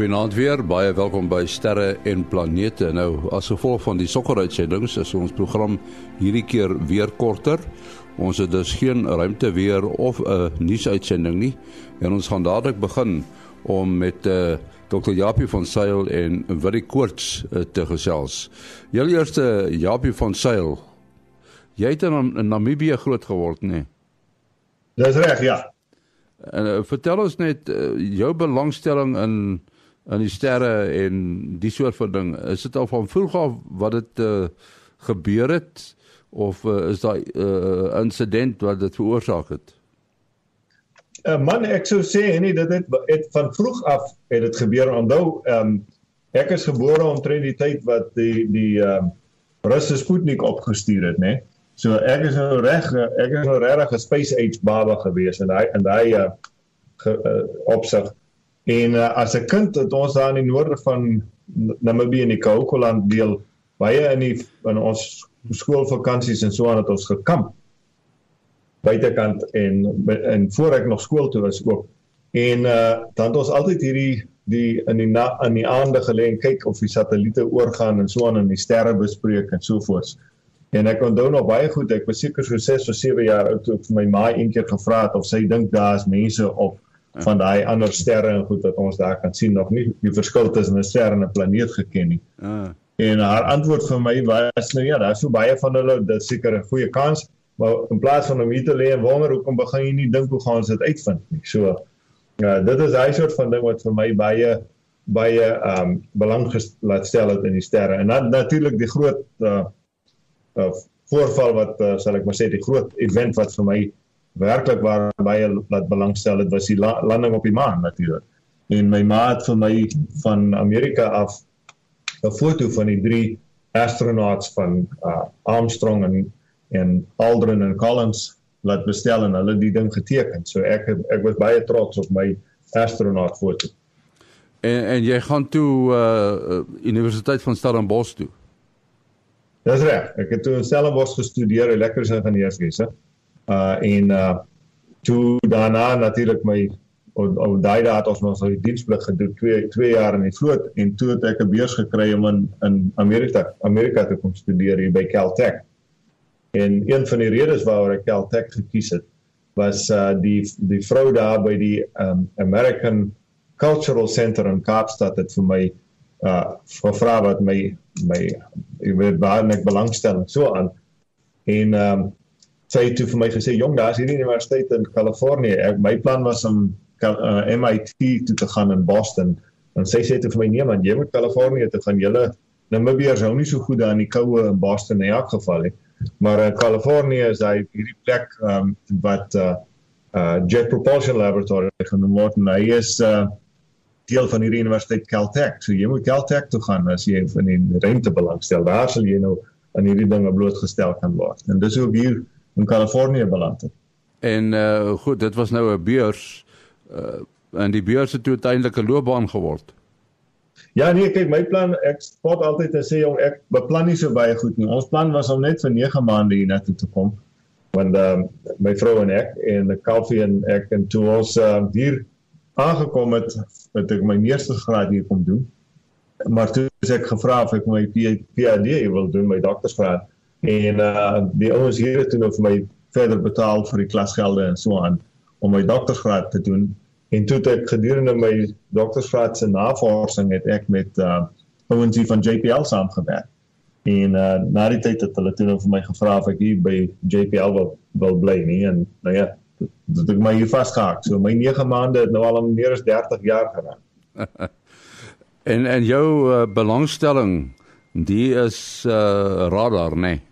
Goeienaand weer. Baie welkom by Sterre en Planete. Nou, as gevolg van die sokkeruitsendings is ons program hierdie keer weer korter. Ons het dus geen ruimte weer of 'n nuusuitsending nie. En ons gaan dadelik begin om met uh, eh, Dr. Japie van Sail en Willie Koorts uh, te gesels. Julle eerste Japie van Sail. Jy het in, in Namibië groot geword, nê? Nee? Dis reg, ja. En uh, vertel ons net uh, jou belangstelling in in die sterre en die soort van ding. Is dit al van vroeg af wat dit uh, gebeur het of uh, is daai uh, insident wat dit veroorsaak het? Uh, man, ek sou sê nee, dit het, van vroeg af het dit gebeur. Onthou, ehm um, ek is gebore omtrent die tyd wat die die ehm um, Russe Sputnik opgestuur het, né? Nee? So ek is nou reg ek is nou regtig 'n space age baba gewees en hy en hy uh, uh, opsig en uh, as 'n kind het ons daar in die noorde van Namibië in die Kaokoland deel baie in die in ons skoolvakansies en so aan het ons gekamp buitekant en en voor ek nog skool toe was ook en uh, dan het ons altyd hierdie die in die na, in die aande gelê en kyk of die satelliete oorgaan en so aan en die sterre bespreek en so voort. En ek onthou nog baie goed, ek was seker so 6 of 7 jaar oud toe ek vir my ma eendag gevra het of sy dink daar's mense op. van daai ander sterre en goed wat ons daar kan sien nog nie die verskil tussen 'n ster en 'n planeet geken nie. Ja. En haar antwoord vir my was nou ja, daar's so baie van hulle, dit seker 'n goeie kans, maar in plaas van om hier te lê en wonder hoekom begin jy nie dink hoe gaan ons dit uitvind nie. So ja, dit is daai soort van ding wat vir my baie baie ehm um, belang laat stel het in die sterre. En dan natuurlik die groot uh, uh, voorval wat uh, sal ek maar sê die groot event wat vir my werklik waar baie laat belangstel het was die la landing op die maan natuurlik. En my ma het vir my van Amerika af 'n foto van die drie astronauts van uh, Armstrong en en Aldrin en Collins laat bestel en hulle die ding geteken. So ek ek was baie trots op my astronaut foto. En en jy gaan toe uh Universiteit van Stellenbosch toe. Dis reg. Ek het toe in Stellenbosch gestudeer, elektriese ingenieurswese. Uh en uh toe daarna natuurlik my op daai dae het ons nog die diensplig gedoen 2 2 jaar in die vloot en toe het ek 'n beurs gekry om in in Amerika Amerika te kom studeer hier by Caltech. En een van die redes waaroor ek Caltech gekies het was uh die die vrou daar by die um American Cultural Center in Kaapstad het vir my uh gevra wat my my ek weet waar ek belangstel so aan en um, sy het toe vir my gesê jong daar's hierdie universiteit in Kalifornië ek my plan was om uh, MIT toe te gaan in Boston en sy sê toe vir my nee man jy moet Kalifornië toe gaan julle Namibiërs hou nie so goed daar in die koue in Boston in elk geval nie maar uh, Kalifornië is hy hierdie plek um, wat uh, uh, Jet Propulsion Laboratory genoem word en hy is uh, deel van hierdie universiteit Caltech. So jy moet Caltech toe gaan as jy in die ruimte belangstel. Daar sal jy nou aan hierdie dinge blootgestel kan word. En dis hoe hier in Kalifornië beland het. En uh goed, dit was nou 'n beurs uh en die beurs het uiteindelik 'n loopbaan geword. Ja nee, kyk my plan ek spot altyd en sê jong ek beplan nie so baie goed nie. Ons plan was om net vir 9 maande hier na toe te kom. Want ehm uh, my vrou en ek en die koffie en ek en toe ons uh, hier aangekom het het ek my meeste graad hier kom doen. Maar toe is ek gevra of ek my PhD wil doen, my doktorsgraad. En uh die ouens hier het toe nou vir my verder betaal vir die klasgelde en so aan om my doktorsgraad te doen. En toe ek gedurende my doktorsgraad se navorsing het ek met uh ouens hier van JPL saamgewerk. En uh na die tyd het hulle toe nou vir my gevra of ek hier by JPL wil wil bly nie en nou ja, dat ek my hier vasgehak. So my 9 maande het nou al meer as 30 jaar geraak. en en jou uh, belangstelling die is uh, radar, né? Nee?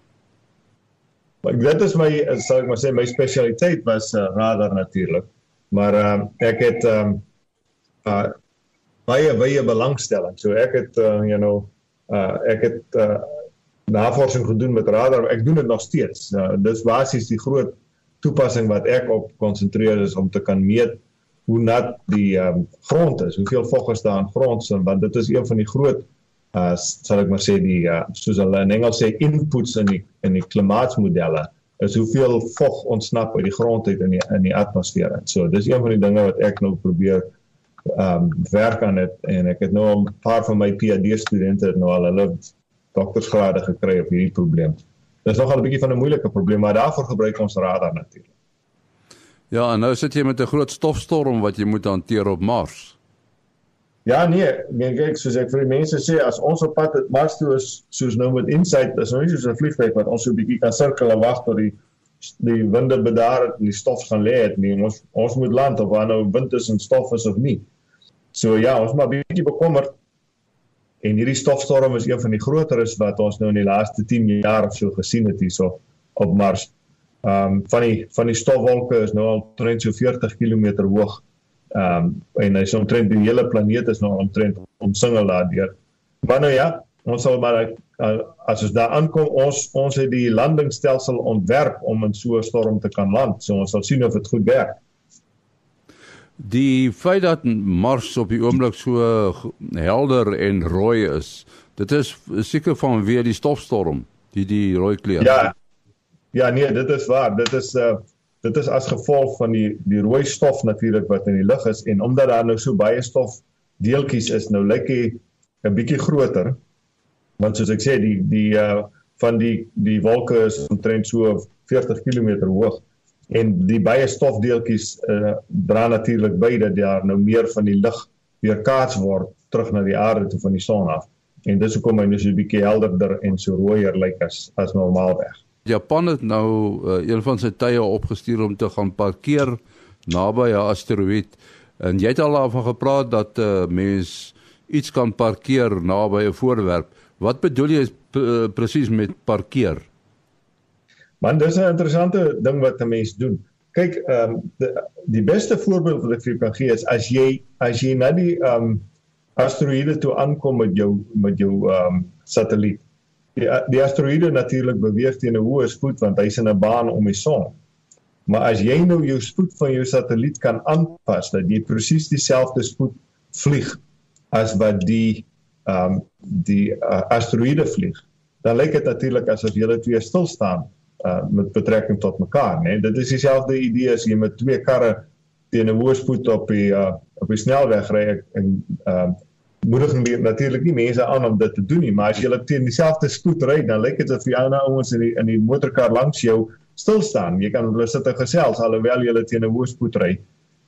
Maar dit is my sal ek maar sê my spesialiteit was uh, radar natuurlik. Maar uh, ek het um, uh, baie baie belangstelling. So ek het uh, you know uh, ek het uh, navorsing gedoen met radar. Ek doen dit nog steeds. Uh, dis basies die groot toepassing wat ek op konsentreer is om te kan meet hoe nat die um, grond is, hoeveel vog is daar in grond, want dit is een van die groot uh sal ek maar sê die uh, soos hulle in Engels sê inputs in die in die klimaatsmodelle is hoeveel vog ontsnap uit die grond uit in die in die atmosfeer. So dis een van die dinge wat ek nou probeer ehm um, werk aan dit en ek het nou 'n paar van my PhD studente nou al hulle doktorsgrade gekry op hierdie probleem. Dit is nogal 'n bietjie van 'n moeilike probleem, maar daarvoor gebruik ons radar natuurlik. Ja, en nou sit jy met 'n groot stofstorm wat jy moet hanteer op Mars. Ja nee, nee kyk soos ek vir die mense sê as ons op pad Mars toe is soos nou met Insight, is nou nie soos 'n vliegtuig wat ons so 'n bietjie kan sirkel en wag tot die die winde bedaar het en die stof gaan lê het nie. Ons ons moet land of waar nou wind is en stof is of nie. So ja, ons maar bietjie bekommerd. En hierdie stofstorm is een van die groteres wat ons nou in die laaste 10 jaar of so gesien het hierso op Mars. Ehm um, van die van die stofwolke is nou al omtrent so 40 km hoog. Ehm um, en hy is omtrent die hele planeet is nou omtrent omsingel daardeur. Maar nou ja, ons sal maar uh, as ons daar aankom, ons ons het die landingsstelsel ontwerp om in so 'n storm te kan land. So ons sal sien of dit goed werk. Die feit dat Mars op die oomblik so helder en rooi is, dit is seker van weer die stofstorm, die die rooi kleur. Ja. Ja, nee, dit is waar. Dit is uh dit is as gevolg van die die rooi stof natuurlik wat in die lug is en omdat daar nou so baie stof deeltjies is, nou lyk hy 'n bietjie groter. Want soos ek sê, die die uh van die die wolke is omtrent so 40 km hoog en die baie stofdeeltjies uh, dra natuurlik by dat daar nou meer van die lig weerkaats word terug na die aarde toe van die son af. En dis hoekom hy nou so 'n bietjie helderder en so rooier lyk as as normaalweg. Japan het nou uh, een van sy tye opgestuur om te gaan parkeer naby 'n asteroïde en jy het al daarvan gepraat dat 'n uh, eh, mens iets kan parkeer naby 'n voorwerp. Wat bedoel jy presies met parkeer? Man, dis 'n interessante ding wat 'n mens doen. Kyk, ehm um, die, die beste voorbeeld wat ek vir jou kan gee is as jy as jy na die ehm um, asteroïde toe aankom met jou met jou ehm um, satelliet. Die die asteroïde natuurlik beweeg teen 'n hoë spoed want hy's in 'n baan om die son. Maar as jy nou jou spoed van jou satelliet kan aanpas dat jy presies dieselfde spoed vlieg as wat die ehm um, die uh, asteroïde vlieg, dan lyk dit natuurlik asof julle twee stil staan uh met betrekking tot mekaar, né? Nee? Dit is dieselfde idee as jy met twee karre teen 'n hoë spoed op die uh op die snelweg ry en uh moedig natuurlik nie mense aan om dit te doen nie, maar as jy teen dieselfde spoed ry, dan lyk dit of die ander ouens in die in die motorkar langs jou stil staan. Jy kan hulle sit en gesels alhoewel jy teen 'n hoë spoed ry.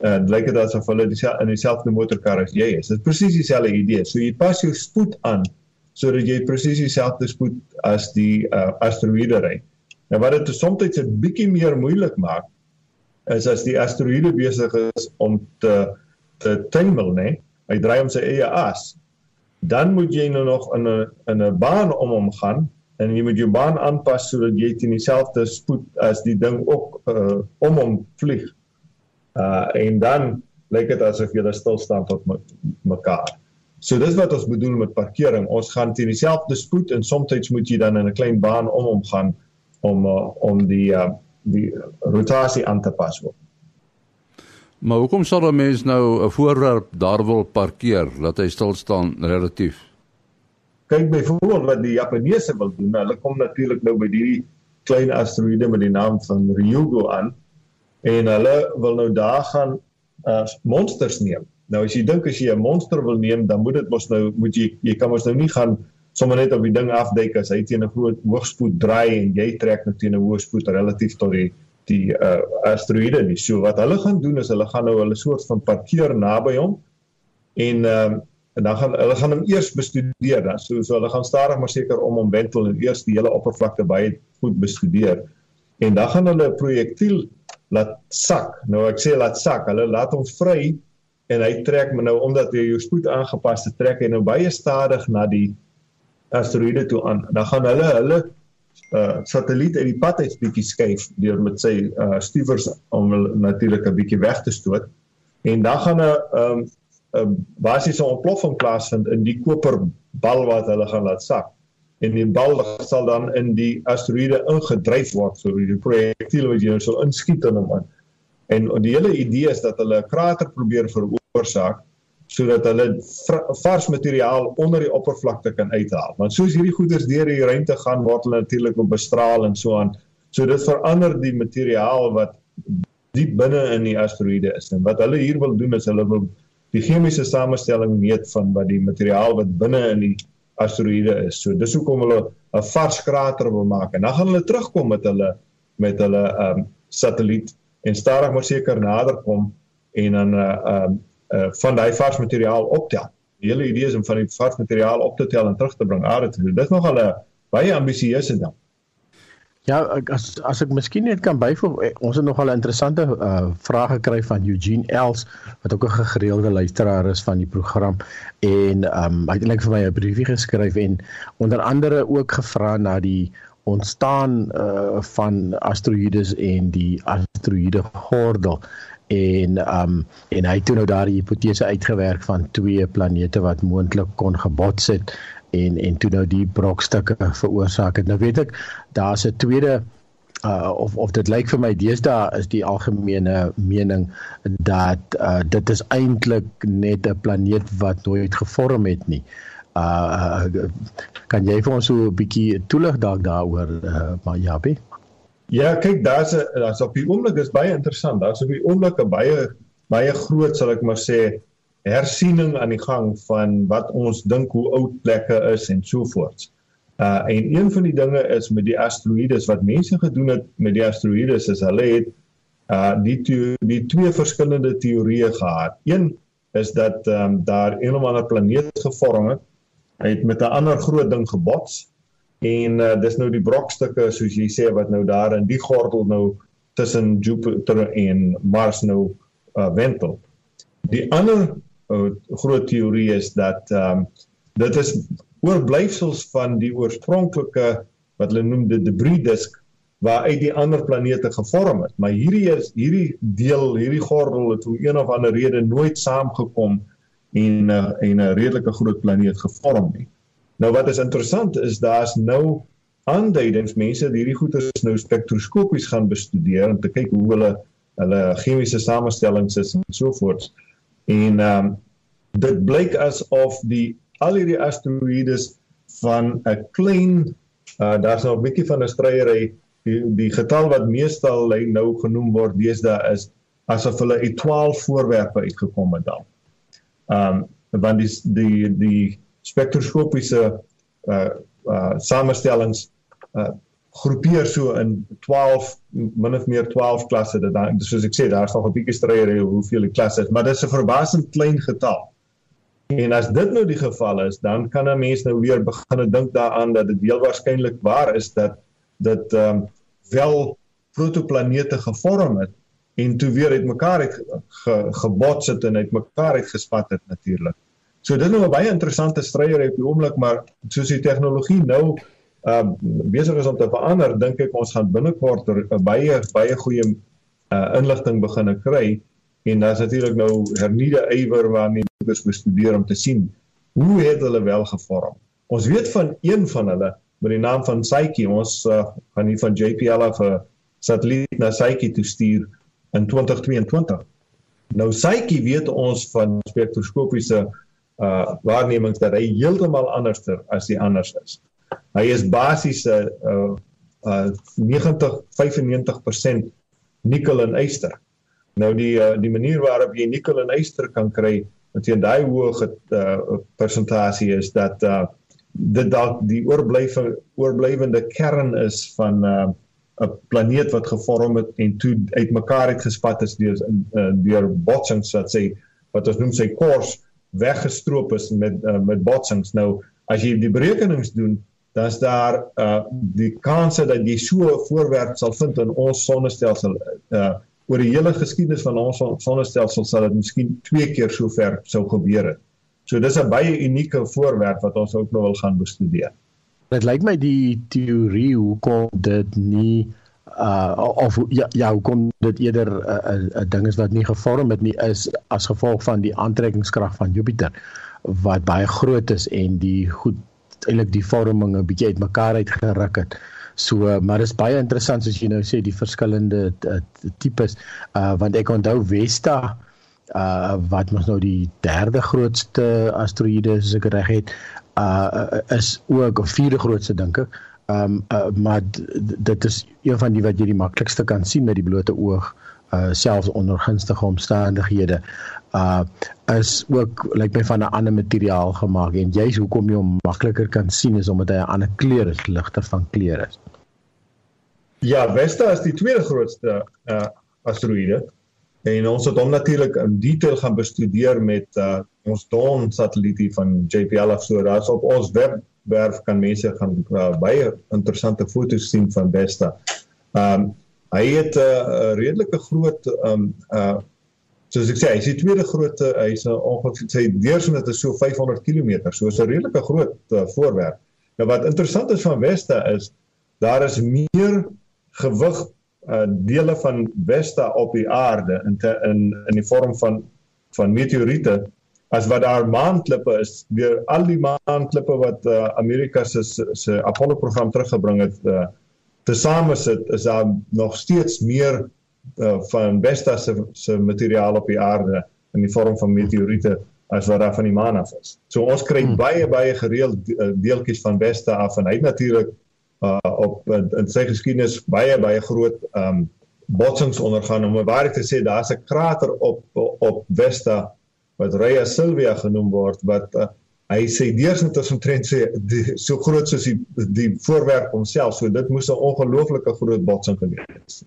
En uh, lyk dit asof hulle dieselfde in dieselfde motorkar as jy is. Dit presies dieselfde idee. So jy pas jou spoed aan sodat jy presies dieselfde spoed as die uh asteroïde ry. En wat dit soms 'n bietjie meer moeilik maak is as die asteroïde besig is om te te tumble, né? Hy draai om sy eie as. Dan moet jy nou nog in 'n in 'n baan om hom gaan en jy moet jou baan aanpas sodat jy teen dieselfde spoed as die ding ook uh, om hom vlieg. Uh en dan lyk dit asof jy stil staan tot mekaar. So dis wat ons bedoel met parkering. Ons gaan teen dieselfde spoed en soms moet jy dan in 'n klein baan om hom gaan om uh, om die uh, die rotasie aan te pas word. Maar hoekom sal 'n mens nou 'n voorwerp daar wil parkeer dat hy stil staan relatief? Kyk byvoorbeeld wat die Japaneese wil doen. Hulle kom natuurlik nou by die klein asteroïde met die naam van Ryugu aan en hulle wil nou daar gaan uh, monsters neem. Nou as jy dink as jy 'n monster wil neem, dan moet dit mos nou moet jy jy kan mos nou nie gaan sommer net op die ding afduik as hy teen 'n groot hoogspoed draai en jy trek net teen 'n hoë spoed relatief tot die die uh, asteroïde nie. So wat hulle gaan doen is hulle gaan nou hulle soort van parkeer naby hom en ehm uh, en dan gaan hulle gaan hom eers bestudeer dan. So so hulle gaan stadig maar seker om hom wentel en eers die hele oppervlakte baie goed bestudeer. En dan gaan hulle 'n projektiel laat sak. Nou ek sê laat sak. Hulle laat hom vry en hy trek maar nou omdat hy jou spoed aangepas het, trek hy nou baie stadig na die asteroïde toe aan. Dan gaan hulle hulle uh satelliet uit die pad uit bietjie skuif deur met sy uh stuwers om natuurlik 'n bietjie weg te stoot. En dan gaan 'n um 'n basiese ontploffing plaasvind in die koperbal wat hulle gaan laat sak. En die bal sal dan in die asteroïde ingedryf word so die projektiel wat jy nou sal inskiet in hom. En die hele idee is dat hulle 'n krater probeer veroorsaak sodat hulle vars materiaal onder die oppervlakte kan uithaal. Want soos hierdie goeders deur die ruimte gaan, word hulle natuurlik op bestraal en so aan. So dit verander die materiaal wat diep binne in die asteroïde is. En wat hulle hier wil doen is hulle wil die chemiese samestelling meet van wat die materiaal wat binne in die asteroïde is. So dis hoekom hulle 'n vars krater wil maak en dan gaan hulle terugkom met hulle met hulle ehm um, satelliet en stadig maar seker nader kom en dan uh ehm uh, van daai vars materiaal optel. Die hele idee is om van die vars materiaal op te tel en terug te bring aarde toe. Dit is nogal 'n baie ambisieuse ding. Ja, as as ek miskien net kan byvoeg, eh, ons het nogal 'n interessante uh, vrae gekry van Eugene Els wat ook 'n gereelde luisteraar is van die program en um hy het eintlik vir my 'n briefie geskryf en onder andere ook gevra na die ontstaan uh, van asteroïdes en die asteroïde gordel en um en hy het toe nou daardie hipotese uitgewerk van twee planete wat moontlik kon gebots het en en toe nou die brokstukke veroorsaak het. Nou weet ek daar's 'n tweede uh of of dit lyk vir my deesdae is die algemene mening dat uh dit is eintlik net 'n planeet wat nooit gevorm het nie. Uh, kan jy vir ons so 'n bietjie toelig dalk daaroor uh maar Jabie? Ja, kyk, daar's 'n daar's op die oomblik is baie interessant. Daar's op die oomblik 'n baie baie groot sal ek maar sê hersiening aan die gang van wat ons dink hoe oud plekke is en so voort. Uh en een van die dinge is met die asteroïdes wat mense gedoen het met die asteroïdes is hulle het uh die die twee verskillende teorieë gehad. Een is dat ehm um, daar een of ander planeet gevorm het. Hy het met 'n ander groot ding gebots en uh dis nou die brokstukke soos jy sê wat nou daar in die gordel nou tussen Jupiter en Mars nou uh wentel. Die ander 'n groot teorie is dat ehm um, dit is oorblyfsels van die oorspronklike wat hulle noem die debris disk waar uit die ander planete gevorm het. Maar hierdie is hierdie deel, hierdie gordel het om een of ander rede nooit saamgekom en uh, en 'n redelike groot planeet gevorm nie. Nou wat is interessant is daar's nou aanduidings mense hierdie goeters nou spektroskopies gaan bestudeer om te kyk hoe hulle hulle chemiese samestellings is en so voort. En ehm um, dit blyk asof die al hierdie asteroïdes van 'n klein uh daar's nou 'n bietjie van 'n stryery die, die getal wat meestal lê nou genoem word deesdae is asof hulle uit 12 voorwerpe uitgekom het dan. Ehm um, want die die die spektroskopiese uh uh samestellings uh groepeer so in 12 min of meer 12 klasse dit dan soos ek sê daar's nog 'n bietjie stryer hoeveel die klasse is maar dit is 'n verbasend klein getal. En as dit nou die geval is, dan kan 'n mens nou weer begin dink daaraan dat dit heel waarskynlik waar is dat dit ehm um, wel protoplanete gevorm het en toe weer uitmekaar het ge, gebots het en uitmekaar het gespat het natuurlik. So dit is nou 'n baie interessante stryer op die oomblik maar soos die tegnologie nou uh besig is om te verander, dink ek ons gaan binnekort er, baie baie goeie uh inligting begin kry en daar's natuurlik nou hernieude ywer waarmee ons bestudeer om te sien hoe het hulle wel gevorm. Ons weet van een van hulle met die naam van Psyche, ons uh, gaan hier van JPL af 'n satelliet na Psyche toe stuur in 2022. Nou Psyche weet ons van spektroskopiese uh waarnemings dat hy heeltemal anderster as die anders is. Hy is basies 'n uh, uh 90 95% nikkel en yster. Nou die uh, die manier waarop jy nikkel en yster kan kry met teen daai hoë uh, persentasie is dat uh dit dalk die oorblywe oorblywende kern is van 'n uh, planeet wat gevorm het en toe uitmekaar het gespat is deur uh, deur botsings wat sê wat ons noem sy kors weggestroop is met uh, met botsings. Nou as jy die berekenings doen dan is daar uh die kanse dat jy so 'n voorwerp sal vind in ons sonnestelsel uh oor die hele geskiedenis van ons sonnestelsel sal dit miskien twee keer so ver sou gebeur het. So dis 'n baie unieke voorwerp wat ons ook nou wil gaan bestudeer. Dit lyk my die teorie hoekom dit nie uh of ja ja hoekom dit eerder 'n uh, 'n uh, ding is wat nie gevorm het nie is as gevolg van die aantrekkingskrag van Jupiter wat baie groot is en die goed eintlik die vorming 'n bietjie uitmekaar uitgeruk het. So maar dis baie interessant as jy nou sê die verskillende uh, tipes uh want ek onthou Vesta uh wat mos nou die derde grootste asteroïde as ek reg het uh is ook 'n vierde grootste dink ek. Um uh, maar dit is een van die wat jy die maklikste kan sien met die blote oog uh selfs onder gunstige omstandighede uh is ook lyk like my van 'n ander materiaal gemaak en jy's hoekom jy hom makliker kan sien is omdat hy 'n ander kleur is, ligter van kleur is. Ja, Vesta is die tweede grootste uh asteroïde en ons het hom natuurlik in detail gaan bestudeer met uh ons Dawn satellietie van JPL of so. Daar's op ons webwerf kan mense gaan uh, baie interessante foto's sien van Vesta. Um hy het 'n uh, redelike groot um uh soos ek sê, hy is die tweede grootste, hy's ongeveer sy deursnit is so 500 km. So is 'n redelike groot uh, voorwerp. Nou wat interessant is van Vesta is daar is meer gewig uh, dele van Vesta op die aarde in te, in in die vorm van van meteoriete as wat daar maanklippe is deur al die maanklippe wat uh, Amerika se se Apollo program teruggebring het uh, tesame sit is daar nog steeds meer uh, van Vesta se se materiaal op die aarde in die vorm van meteoriete as wat daar van die maan af is. So ons kry hmm. baie baie gereeld deeltjies van Vesta af en hy het natuurlik uh, op in, in sy geskiedenis baie baie groot um botsings ondergaan om waarheid te sê daar's 'n krater op op Vesta wat Rhea Silvia genoem word wat uh, hy sê deursnit is omtrent sê die, so groot soos die die voorwerp homself so dit moes 'n ongelooflike groot botsing gewees het.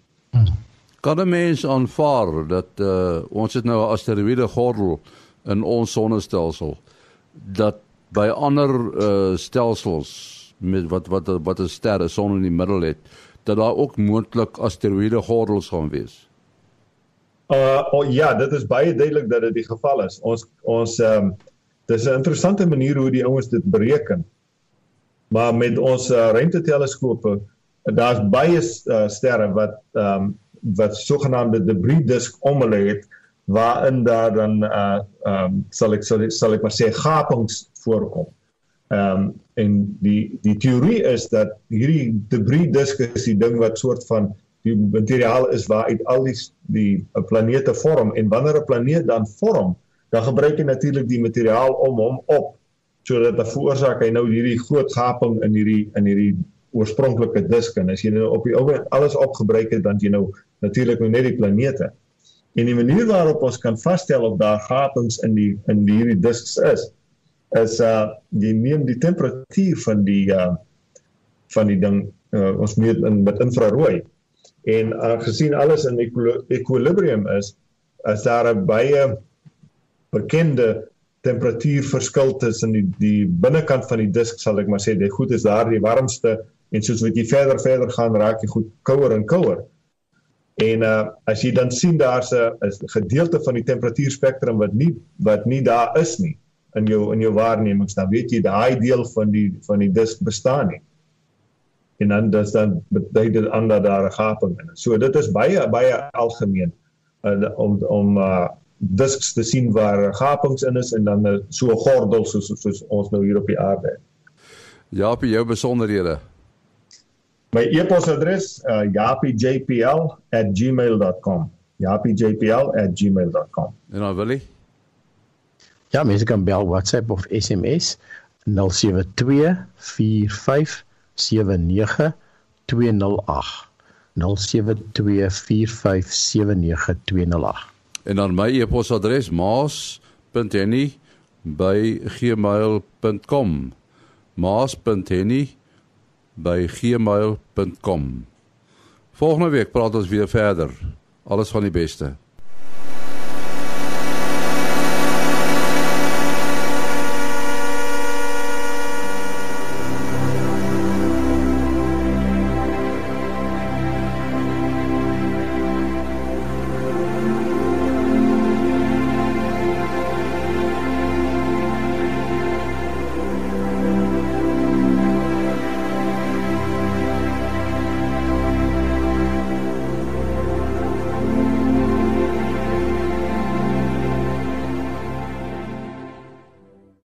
Kan 'n mens aanvaar dat uh, ons het nou 'n asteroïde gordel in ons sonnestelsel dat by ander uh, stelsels met wat wat wat 'n ster 'n son in die middel het dat daar ook moontlik asteroïde gordels gaan wees. Uh oh, ja, dit is baie duidelik dat dit die geval is. Ons ons ehm um, dis 'n interessante manier hoe die ouens dit bereken. Maar met ons uh, ruimteteleskope, daar's baie uh, sterre wat ehm um, wat sogenaamde debris disk om hulle het waarin daar dan uh ehm um, sal ek sal ek, sal ek maar sê gapings voorkom. Ehm um, en die die teorie is dat hierdie debris disk is die ding wat soort van die materiaal is waaruit al die die planete vorm en wanneer 'n planeet dan vorm dan gebruik jy natuurlik die materiaal om hom op sodat dit veroorsaak hy nou hierdie groot gaping in hierdie in hierdie oorspronklike disk en as jy nou op die ou alles opgebruik het dan jy nou natuurlik nou net die planete. En die manier waarop ons kan vasstel of daar gapings in die in die hierdie disks is is uh jy neem die temperatuur van die uh van die ding uh, ons meet in met infrarooi. En aangesien alles in equilibrium is, is daar 'n baie bekende temperatuurverskil tussen die die binnekant van die disk sal ek maar sê die goed is daar die warmste en soos wat jy verder verder gaan raak jy goed kouer en kouer. En uh as jy dan sien daar's 'n gedeelte van die temperatuurspektrum wat nie wat nie daar is nie in jou in jou waarnemings dan weet jy daai deel van die van die disk bestaan nie. En dan dis dan beteken dit aan dat daar 'n gaping is. So dit is baie baie algemeen uh, om om uh disks te sien waar gapings in is en dan so 'n gordel soos soos ons nou hier op die aarde het. Ja, vir jou besonderhede. My e-posadres uh, japijpl@gmail.com. japijpl@gmail.com. En dan wil jy? Ja, mense kan bel WhatsApp of SMS 072 45 79 208 072 45 79 208 en dan my e-posadres maas.henny@gmail.com maas.henny@gmail.com Volgende week praat ons weer verder. Alles van die beste.